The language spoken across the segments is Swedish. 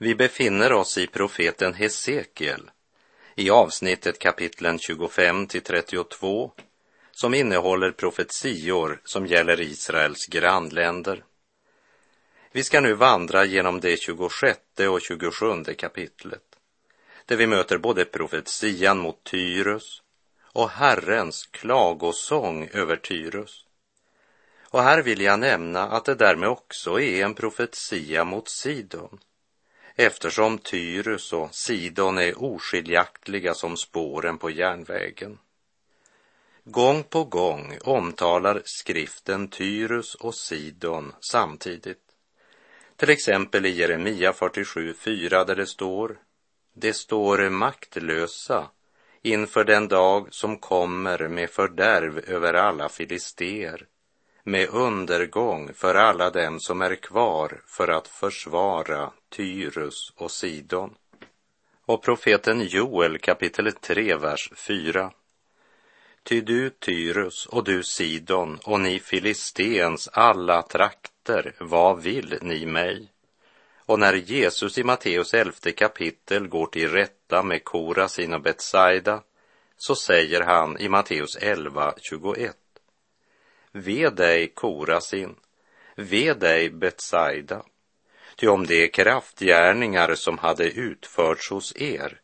Vi befinner oss i profeten Hesekiel i avsnittet kapitlen 25 till 32 som innehåller profetior som gäller Israels grannländer. Vi ska nu vandra genom det 26 och 27 kapitlet där vi möter både profetian mot Tyrus och Herrens klagosång över Tyrus. Och här vill jag nämna att det därmed också är en profetia mot Sidon eftersom Tyrus och Sidon är oskiljaktiga som spåren på järnvägen. Gång på gång omtalar skriften Tyrus och Sidon samtidigt. Till exempel i Jeremia 47.4 där det står Det står maktlösa inför den dag som kommer med fördärv över alla filister med undergång för alla dem som är kvar för att försvara Tyrus och Sidon. Och profeten Joel kapitel 3, vers 4. Ty du Tyrus och du Sidon och ni Filistens alla trakter, vad vill ni mig? Och när Jesus i Matteus elfte kapitel går till rätta med Korasin och Betsaida så säger han i Matteus 11, 21. Ve dig, Korasin, ve dig, Betsaida, ty om de kraftgärningar som hade utförts hos er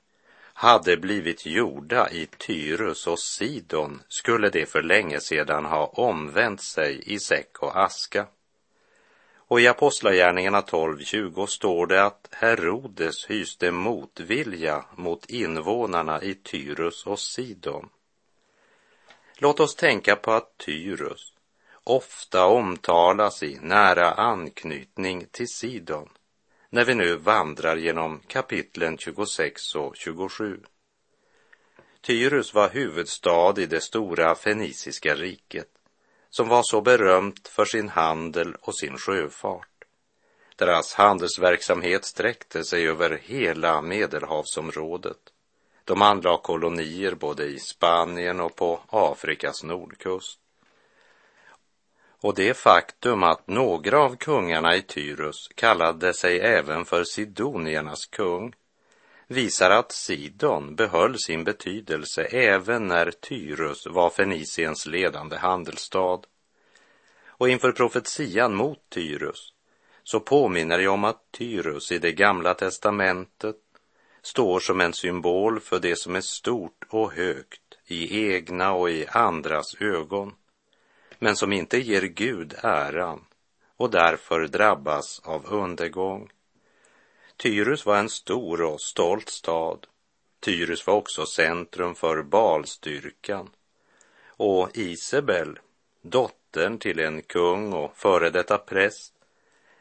hade blivit gjorda i Tyrus och Sidon skulle det för länge sedan ha omvänt sig i säck och aska. Och i Apostlagärningarna 12.20 står det att Herodes hyste motvilja mot invånarna i Tyrus och Sidon. Låt oss tänka på att Tyrus ofta omtalas i nära anknytning till Sidon när vi nu vandrar genom kapitlen 26 och 27. Tyrus var huvudstad i det stora feniciska riket som var så berömt för sin handel och sin sjöfart. Deras handelsverksamhet sträckte sig över hela Medelhavsområdet. De anlade kolonier både i Spanien och på Afrikas nordkust. Och det faktum att några av kungarna i Tyrus kallade sig även för sidoniernas kung visar att Sidon behöll sin betydelse även när Tyrus var Feniciens ledande handelsstad. Och inför profetian mot Tyrus så påminner jag om att Tyrus i det gamla testamentet står som en symbol för det som är stort och högt i egna och i andras ögon men som inte ger Gud äran och därför drabbas av undergång. Tyrus var en stor och stolt stad. Tyrus var också centrum för balstyrkan. Och Isabel, dottern till en kung och före detta präst,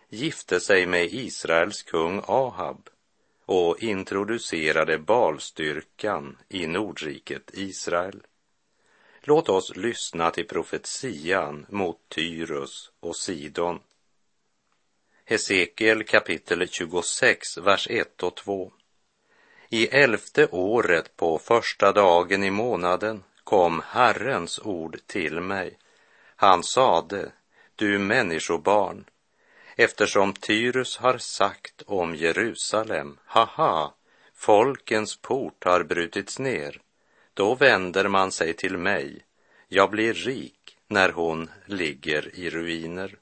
gifte sig med Israels kung Ahab och introducerade balstyrkan i Nordriket Israel. Låt oss lyssna till profetian mot Tyrus och Sidon. Hesekiel kapitel 26, vers 1 och 2. I elfte året på första dagen i månaden kom Herrens ord till mig. Han sade, du människobarn, eftersom Tyrus har sagt om Jerusalem, haha, folkens port har brutits ner då vänder man sig till mig. Jag blir rik när hon ligger i ruiner.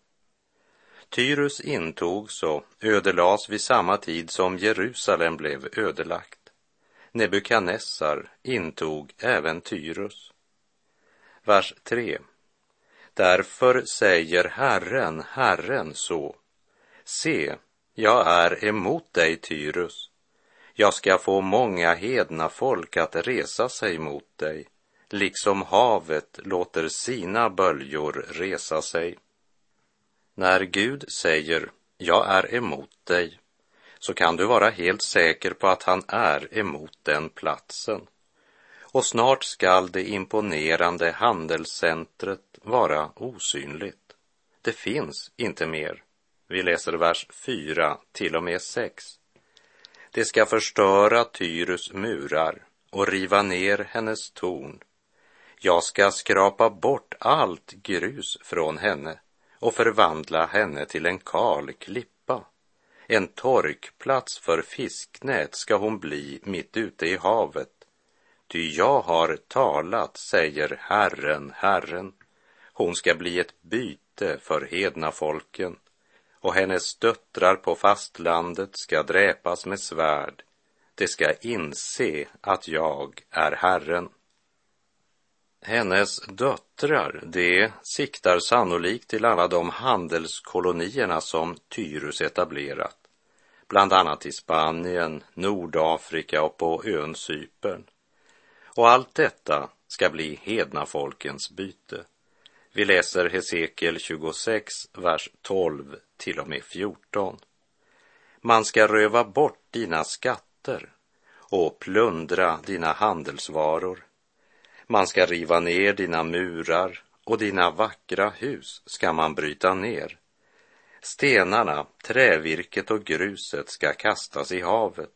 Tyrus intogs och ödelades vid samma tid som Jerusalem blev ödelagt. Nebukadnessar intog även Tyrus. Vers 3. Därför säger Herren, Herren så. Se, jag är emot dig, Tyrus, jag ska få många hedna folk att resa sig mot dig, liksom havet låter sina böljor resa sig. När Gud säger jag är emot dig, så kan du vara helt säker på att han är emot den platsen. Och snart skall det imponerande handelscentret vara osynligt. Det finns inte mer. Vi läser vers 4 till och med 6. Det ska förstöra Tyrus murar och riva ner hennes torn. Jag ska skrapa bort allt grus från henne och förvandla henne till en kal klippa, En torkplats för fisknät ska hon bli mitt ute i havet. Ty jag har talat, säger Herren, Herren. Hon ska bli ett byte för hedna folken och hennes döttrar på fastlandet ska dräpas med svärd. De ska inse att jag är Herren. Hennes döttrar, det siktar sannolikt till alla de handelskolonierna som Tyrus etablerat, bland annat i Spanien, Nordafrika och på ön Cypern. Och allt detta ska bli hedna folkens byte. Vi läser Hesekiel 26, vers 12 till och med 14. Man ska röva bort dina skatter och plundra dina handelsvaror. Man ska riva ner dina murar och dina vackra hus ska man bryta ner. Stenarna, trävirket och gruset ska kastas i havet.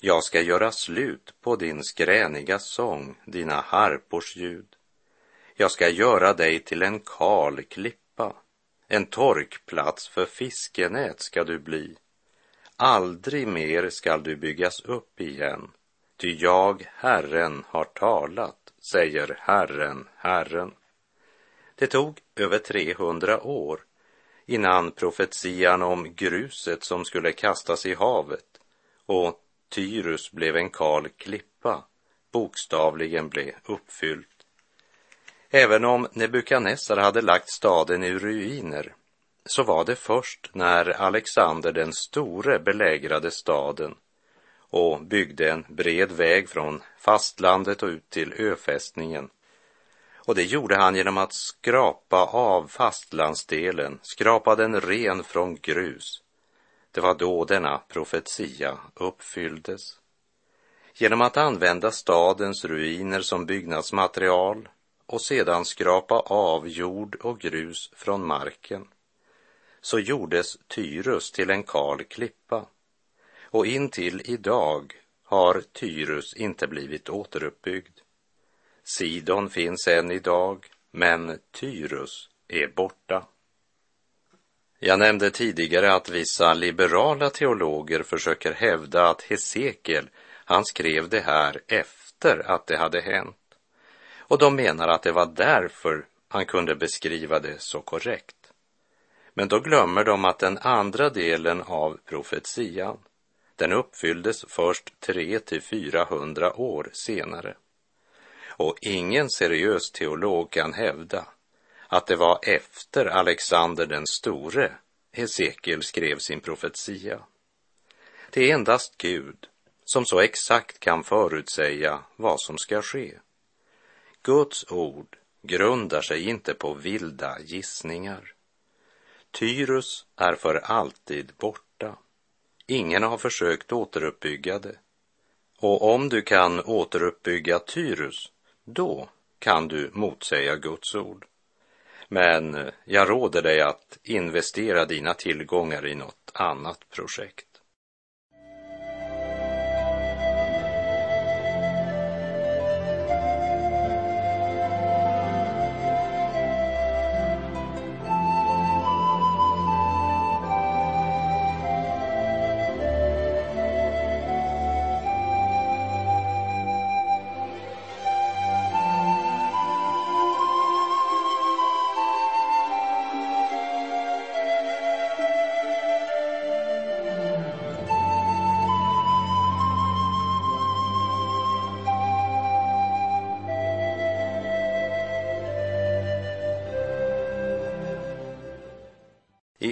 Jag ska göra slut på din skräniga sång, dina harpors ljud. Jag ska göra dig till en kal klippa, en torkplats för fiskenät ska du bli. Aldrig mer skall du byggas upp igen, ty jag, Herren, har talat, säger Herren, Herren. Det tog över 300 år innan profetian om gruset som skulle kastas i havet och Tyrus blev en kal klippa bokstavligen blev uppfylld. Även om Nebukadnessar hade lagt staden i ruiner så var det först när Alexander den store belägrade staden och byggde en bred väg från fastlandet och ut till öfästningen. Och det gjorde han genom att skrapa av fastlandsdelen, skrapa den ren från grus. Det var då denna profetia uppfylldes. Genom att använda stadens ruiner som byggnadsmaterial och sedan skrapa av jord och grus från marken, så gjordes Tyrus till en kal klippa. Och intill idag har Tyrus inte blivit återuppbyggd. Sidon finns än idag, men Tyrus är borta. Jag nämnde tidigare att vissa liberala teologer försöker hävda att Hesekiel, han skrev det här efter att det hade hänt. Och de menar att det var därför han kunde beskriva det så korrekt. Men då glömmer de att den andra delen av profetian, den uppfylldes först 3 till 400 år senare. Och ingen seriös teolog kan hävda att det var efter Alexander den store Hesekiel skrev sin profetia. Det är endast Gud som så exakt kan förutsäga vad som ska ske. Guds ord grundar sig inte på vilda gissningar. Tyrus är för alltid borta. Ingen har försökt återuppbygga det. Och om du kan återuppbygga Tyrus, då kan du motsäga Guds ord. Men jag råder dig att investera dina tillgångar i något annat projekt.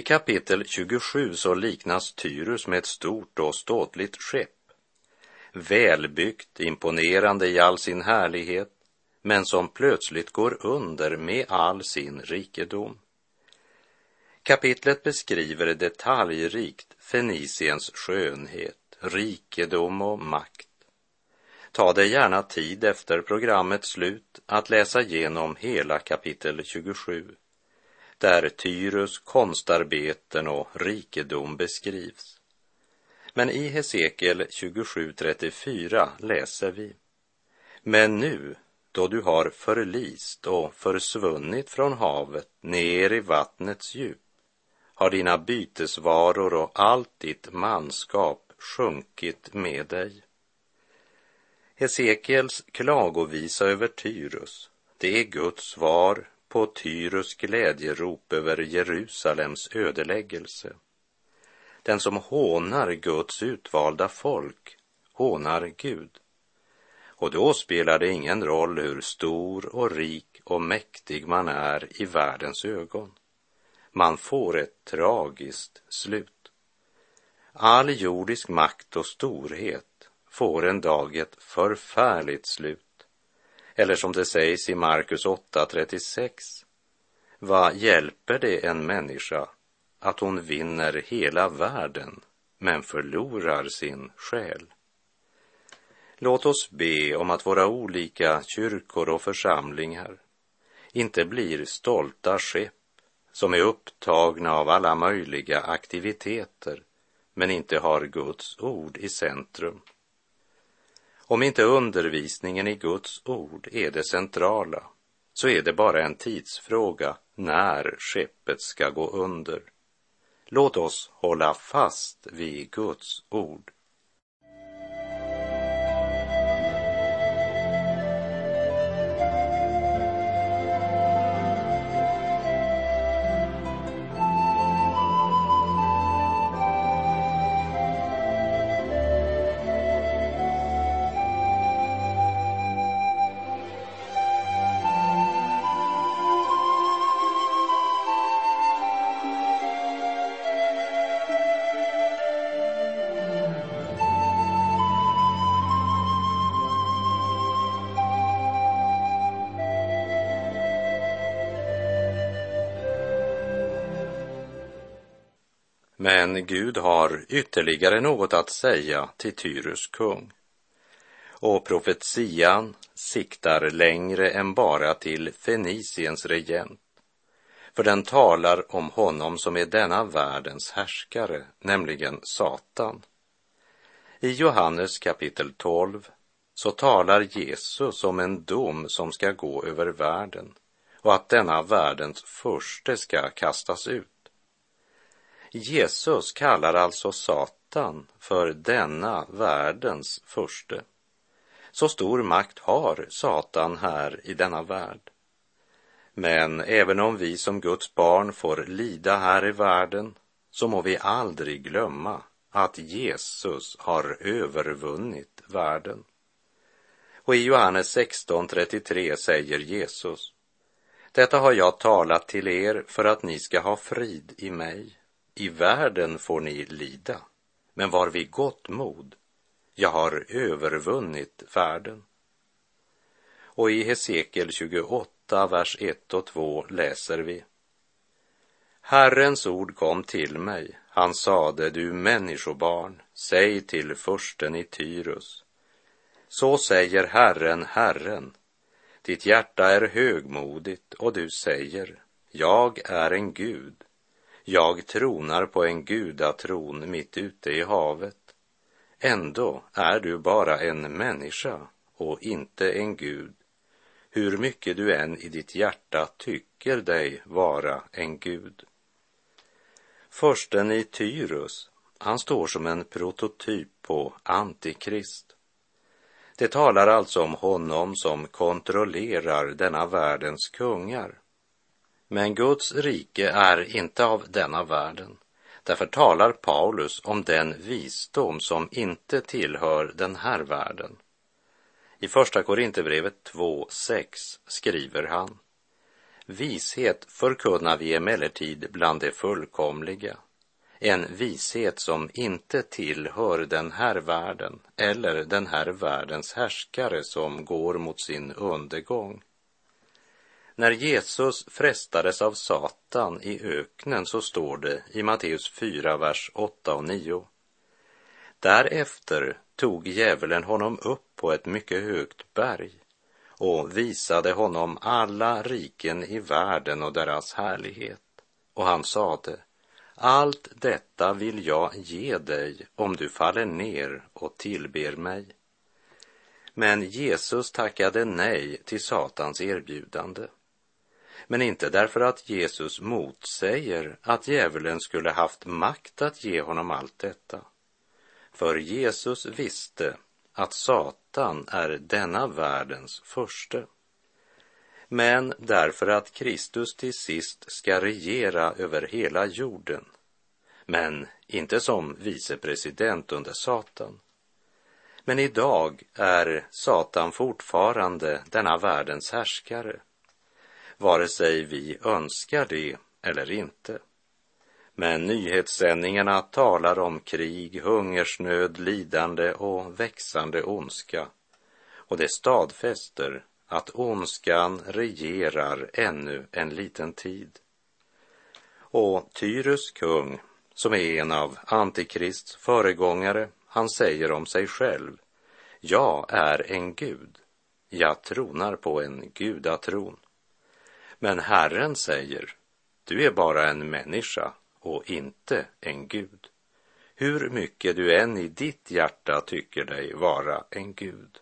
Kapitel 27 så liknas Tyrus med ett stort och ståtligt skepp. Välbyggt, imponerande i all sin härlighet, men som plötsligt går under med all sin rikedom. Kapitlet beskriver detaljrikt Feniciens skönhet, rikedom och makt. Ta dig gärna tid efter programmets slut att läsa igenom hela kapitel 27 där Tyrus konstarbeten och rikedom beskrivs. Men i Hesekiel 27.34 läser vi. Men nu, då du har förlist och försvunnit från havet ner i vattnets djup, har dina bytesvaror och allt ditt manskap sjunkit med dig. Hesekiels klagovisa över Tyrus, det är Guds svar på Tyrus glädjerop över Jerusalems ödeläggelse. Den som hånar Guds utvalda folk hånar Gud. Och då spelar det ingen roll hur stor och rik och mäktig man är i världens ögon. Man får ett tragiskt slut. All jordisk makt och storhet får en dag ett förfärligt slut. Eller som det sägs i Markus 8.36. Vad hjälper det en människa att hon vinner hela världen men förlorar sin själ? Låt oss be om att våra olika kyrkor och församlingar inte blir stolta skepp som är upptagna av alla möjliga aktiviteter men inte har Guds ord i centrum. Om inte undervisningen i Guds ord är det centrala så är det bara en tidsfråga när skeppet ska gå under. Låt oss hålla fast vid Guds ord. Men Gud har ytterligare något att säga till Tyrus kung. Och profetian siktar längre än bara till Feniciens regent. För den talar om honom som är denna världens härskare, nämligen Satan. I Johannes kapitel 12 så talar Jesus om en dom som ska gå över världen och att denna världens förste ska kastas ut. Jesus kallar alltså Satan för denna världens förste. Så stor makt har Satan här i denna värld. Men även om vi som Guds barn får lida här i världen så må vi aldrig glömma att Jesus har övervunnit världen. Och i Johannes 16.33 säger Jesus Detta har jag talat till er för att ni ska ha frid i mig. I världen får ni lida, men var vid gott mod. Jag har övervunnit världen. Och i Hesekiel 28, vers 1 och 2 läser vi. Herrens ord kom till mig. Han sade, du människobarn, säg till försten i Tyrus. Så säger Herren, Herren. Ditt hjärta är högmodigt och du säger, jag är en Gud jag tronar på en gudatron mitt ute i havet. Ändå är du bara en människa och inte en gud, hur mycket du än i ditt hjärta tycker dig vara en gud. Försten i Tyrus, han står som en prototyp på Antikrist. Det talar alltså om honom som kontrollerar denna världens kungar men Guds rike är inte av denna världen. Därför talar Paulus om den visdom som inte tillhör den här världen. I Första Korinthierbrevet 2.6 skriver han Vishet förkunnar vi emellertid bland det fullkomliga, en vishet som inte tillhör den här världen eller den här världens härskare som går mot sin undergång. När Jesus frestades av Satan i öknen så står det i Matteus 4, vers 8 och 9. Därefter tog djävulen honom upp på ett mycket högt berg och visade honom alla riken i världen och deras härlighet. Och han sade, allt detta vill jag ge dig om du faller ner och tillber mig. Men Jesus tackade nej till Satans erbjudande. Men inte därför att Jesus motsäger att djävulen skulle haft makt att ge honom allt detta. För Jesus visste att Satan är denna världens förste. Men därför att Kristus till sist ska regera över hela jorden, men inte som vicepresident under Satan. Men idag är Satan fortfarande denna världens härskare, vare sig vi önskar det eller inte. Men nyhetssändningarna talar om krig, hungersnöd, lidande och växande ondska. Och det stadfäster att ondskan regerar ännu en liten tid. Och Tyrus kung, som är en av Antikrists föregångare, han säger om sig själv, jag är en gud, jag tronar på en gudatron. Men Herren säger, du är bara en människa och inte en gud. Hur mycket du än i ditt hjärta tycker dig vara en gud.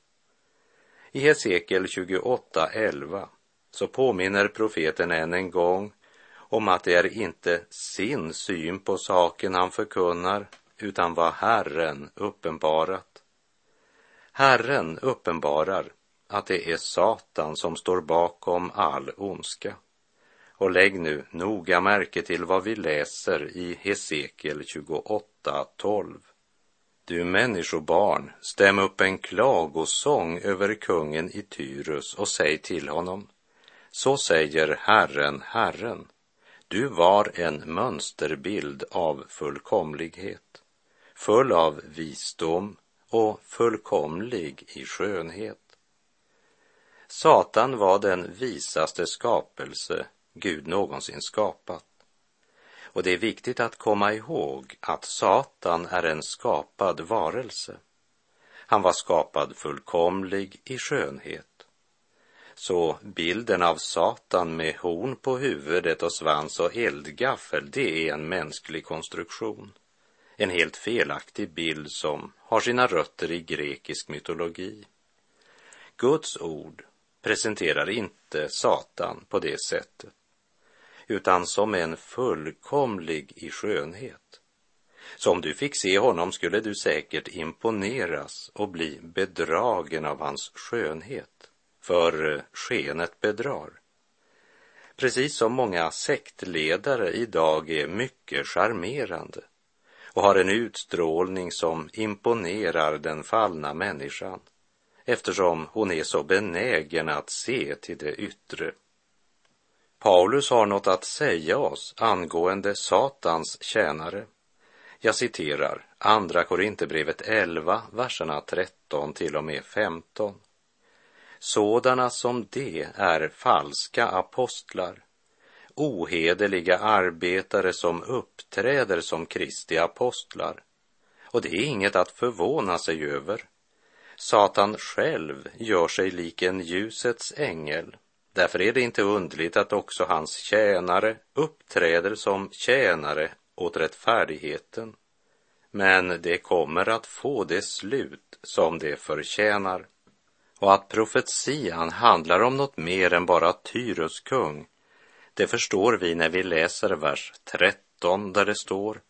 I Hesekiel 28.11 så påminner profeten än en gång om att det är inte sin syn på saken han förkunnar, utan vad Herren uppenbarat. Herren uppenbarar att det är Satan som står bakom all ondska. Och lägg nu noga märke till vad vi läser i Hesekiel 28.12. Du människobarn, stäm upp en klagosång över kungen i Tyrus och säg till honom. Så säger Herren, Herren. Du var en mönsterbild av fullkomlighet, full av visdom och fullkomlig i skönhet. Satan var den visaste skapelse Gud någonsin skapat. Och det är viktigt att komma ihåg att Satan är en skapad varelse. Han var skapad fullkomlig i skönhet. Så bilden av Satan med horn på huvudet och svans och eldgaffel, det är en mänsklig konstruktion. En helt felaktig bild som har sina rötter i grekisk mytologi. Guds ord presenterar inte Satan på det sättet utan som en fullkomlig i skönhet. Så om du fick se honom skulle du säkert imponeras och bli bedragen av hans skönhet, för skenet bedrar. Precis som många sektledare idag är mycket charmerande och har en utstrålning som imponerar den fallna människan eftersom hon är så benägen att se till det yttre Paulus har något att säga oss angående Satans tjänare. Jag citerar Andra Korinthierbrevet 11, verserna 13 till och med 15. Sådana som de är falska apostlar, ohederliga arbetare som uppträder som Kristi apostlar. Och det är inget att förvåna sig över. Satan själv gör sig lik en ljusets ängel Därför är det inte underligt att också hans tjänare uppträder som tjänare åt rättfärdigheten. Men det kommer att få det slut som det förtjänar. Och att profetian handlar om något mer än bara Tyrus kung, det förstår vi när vi läser vers 13 där det står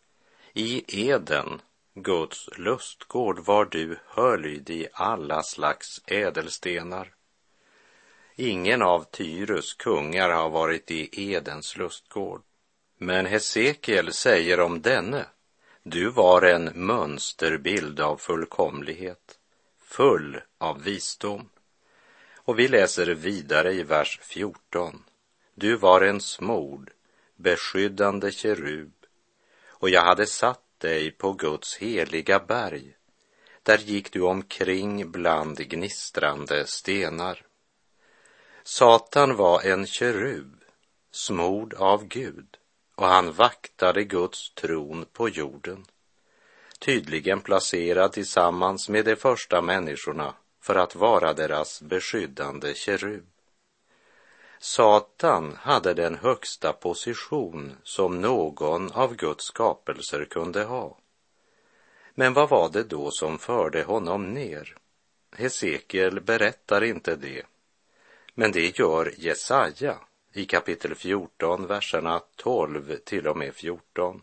I Eden, Guds lustgård, var du höljd i alla slags ädelstenar. Ingen av Tyrus kungar har varit i Edens lustgård. Men Hesekiel säger om denne, du var en mönsterbild av fullkomlighet, full av visdom. Och vi läser vidare i vers 14. Du var en smord, beskyddande kerub, och jag hade satt dig på Guds heliga berg. Där gick du omkring bland gnistrande stenar. Satan var en kerub, smord av Gud, och han vaktade Guds tron på jorden, tydligen placerad tillsammans med de första människorna för att vara deras beskyddande kerub. Satan hade den högsta position som någon av Guds skapelser kunde ha. Men vad var det då som förde honom ner? Hesekiel berättar inte det, men det gör Jesaja i kapitel 14, verserna 12 till och med 14.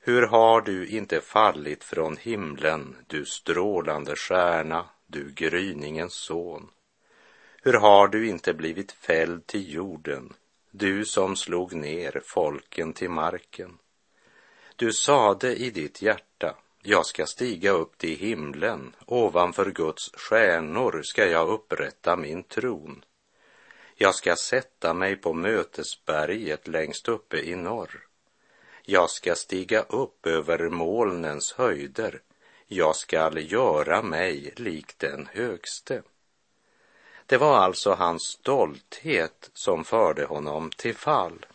Hur har du inte fallit från himlen, du strålande stjärna, du gryningens son? Hur har du inte blivit fälld till jorden, du som slog ner folken till marken? Du sade i ditt hjärta, jag ska stiga upp till himlen, ovanför Guds stjärnor ska jag upprätta min tron. Jag ska sätta mig på mötesberget längst uppe i norr. Jag ska stiga upp över molnens höjder. Jag skall göra mig lik den högste. Det var alltså hans stolthet som förde honom till fall.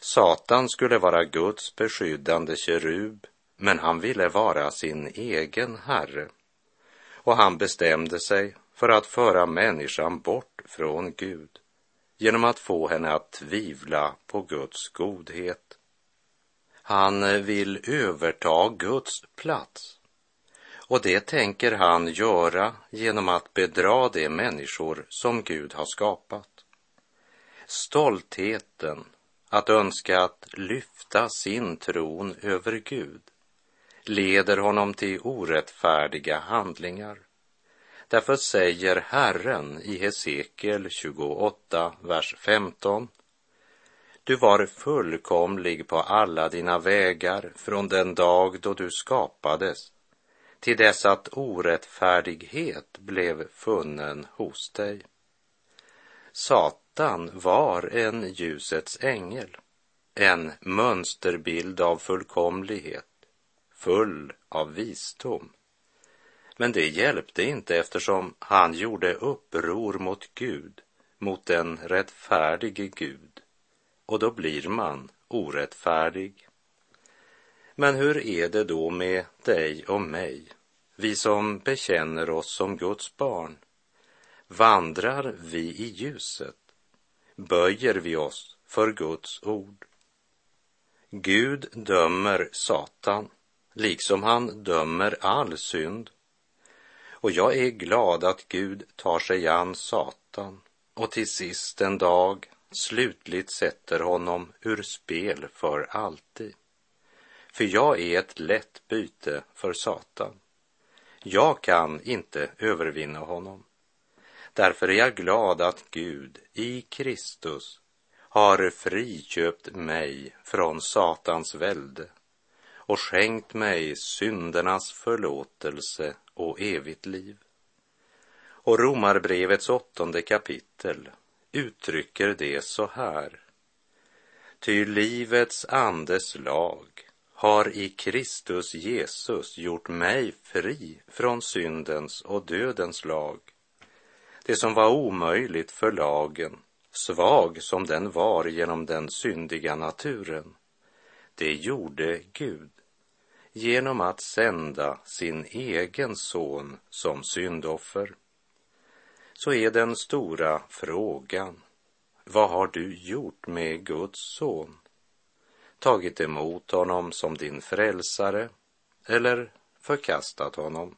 Satan skulle vara Guds beskyddande kerub, men han ville vara sin egen herre. Och han bestämde sig för att föra människan bort från Gud genom att få henne att tvivla på Guds godhet. Han vill överta Guds plats. Och det tänker han göra genom att bedra de människor som Gud har skapat. Stoltheten att önska att lyfta sin tron över Gud leder honom till orättfärdiga handlingar. Därför säger Herren i Hesekiel 28, vers 15. Du var fullkomlig på alla dina vägar från den dag då du skapades till dess att orättfärdighet blev funnen hos dig. Satan var en ljusets ängel, en mönsterbild av fullkomlighet, full av visdom. Men det hjälpte inte eftersom han gjorde uppror mot Gud, mot den rättfärdige Gud. Och då blir man orättfärdig. Men hur är det då med dig och mig, vi som bekänner oss som Guds barn? Vandrar vi i ljuset? Böjer vi oss för Guds ord? Gud dömer Satan, liksom han dömer all synd och jag är glad att Gud tar sig an Satan och till sist en dag slutligt sätter honom ur spel för alltid. För jag är ett lätt byte för Satan. Jag kan inte övervinna honom. Därför är jag glad att Gud i Kristus har friköpt mig från Satans välde och skänkt mig syndernas förlåtelse och evigt liv. Och Romarbrevets åttonde kapitel uttrycker det så här. Ty livets andes lag har i Kristus Jesus gjort mig fri från syndens och dödens lag. Det som var omöjligt för lagen, svag som den var genom den syndiga naturen, det gjorde Gud genom att sända sin egen son som syndoffer. Så är den stora frågan, vad har du gjort med Guds son? Tagit emot honom som din frälsare eller förkastat honom?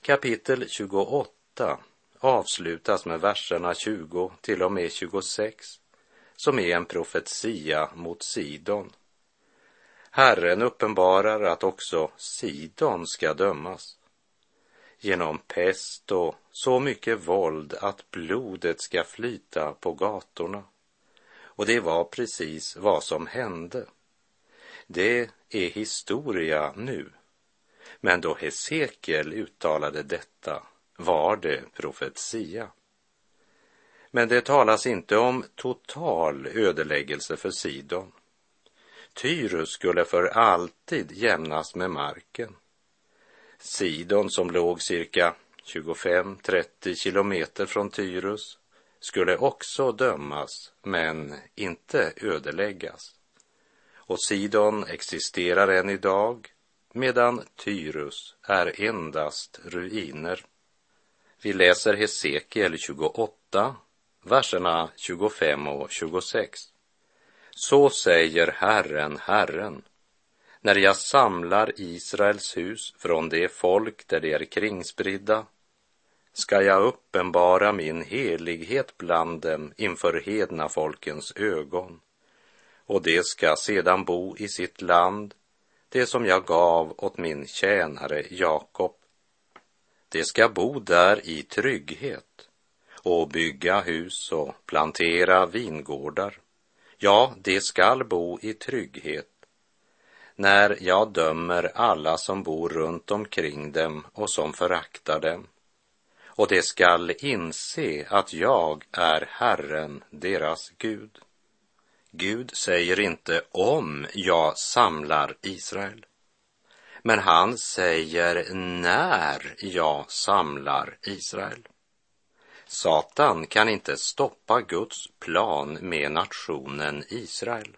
Kapitel 28 avslutas med verserna 20 till och med 26 som är en profetia mot Sidon Herren uppenbarar att också Sidon ska dömas genom pest och så mycket våld att blodet ska flyta på gatorna. Och det var precis vad som hände. Det är historia nu. Men då Hesekiel uttalade detta var det profetia. Men det talas inte om total ödeläggelse för Sidon. Tyrus skulle för alltid jämnas med marken. Sidon som låg cirka 25-30 kilometer från Tyrus skulle också dömas, men inte ödeläggas. Och Sidon existerar än idag, medan Tyrus är endast ruiner. Vi läser Hesekiel 28, verserna 25 och 26. Så säger Herren, Herren, när jag samlar Israels hus från det folk där de är kringspridda, ska jag uppenbara min helighet bland dem inför hedna folkens ögon. Och det ska sedan bo i sitt land, det som jag gav åt min tjänare Jakob. Det ska bo där i trygghet och bygga hus och plantera vingårdar. Ja, det skall bo i trygghet när jag dömer alla som bor runt omkring dem och som föraktar dem. Och de skall inse att jag är Herren, deras Gud. Gud säger inte om jag samlar Israel. Men han säger när jag samlar Israel. Satan kan inte stoppa Guds plan med nationen Israel.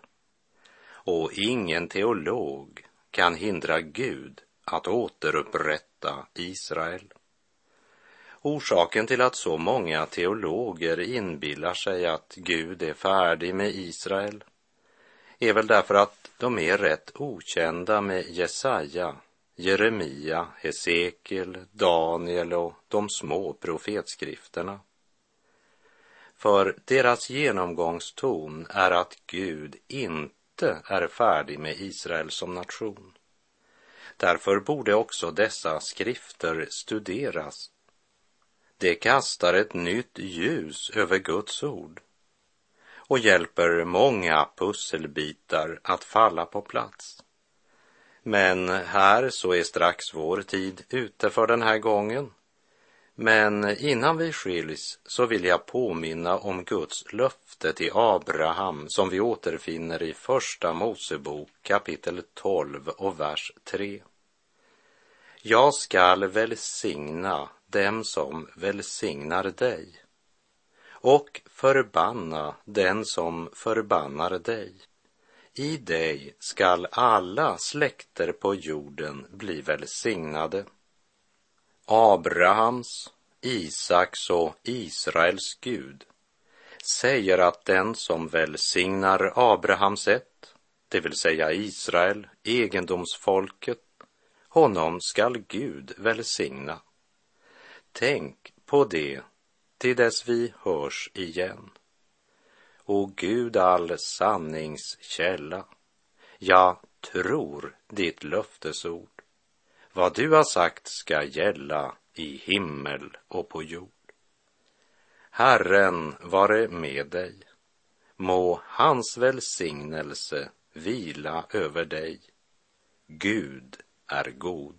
Och ingen teolog kan hindra Gud att återupprätta Israel. Orsaken till att så många teologer inbillar sig att Gud är färdig med Israel är väl därför att de är rätt okända med Jesaja, Jeremia, Hesekiel, Daniel och de små profetskrifterna. För deras genomgångston är att Gud inte är färdig med Israel som nation. Därför borde också dessa skrifter studeras. Det kastar ett nytt ljus över Guds ord och hjälper många pusselbitar att falla på plats. Men här så är strax vår tid ute för den här gången. Men innan vi skiljs så vill jag påminna om Guds löfte till Abraham som vi återfinner i Första Mosebok kapitel 12 och vers 3. Jag skall välsigna dem som välsignar dig och förbanna den som förbannar dig. I dig skall alla släkter på jorden bli välsignade. Abrahams, Isaks och Israels Gud säger att den som välsignar Abrahams ett, det vill säga Israel, egendomsfolket, honom skall Gud välsigna. Tänk på det till dess vi hörs igen. O Gud all sanningskälla, jag tror ditt löftesord. Vad du har sagt ska gälla i himmel och på jord. Herren vare med dig. Må hans välsignelse vila över dig. Gud är god.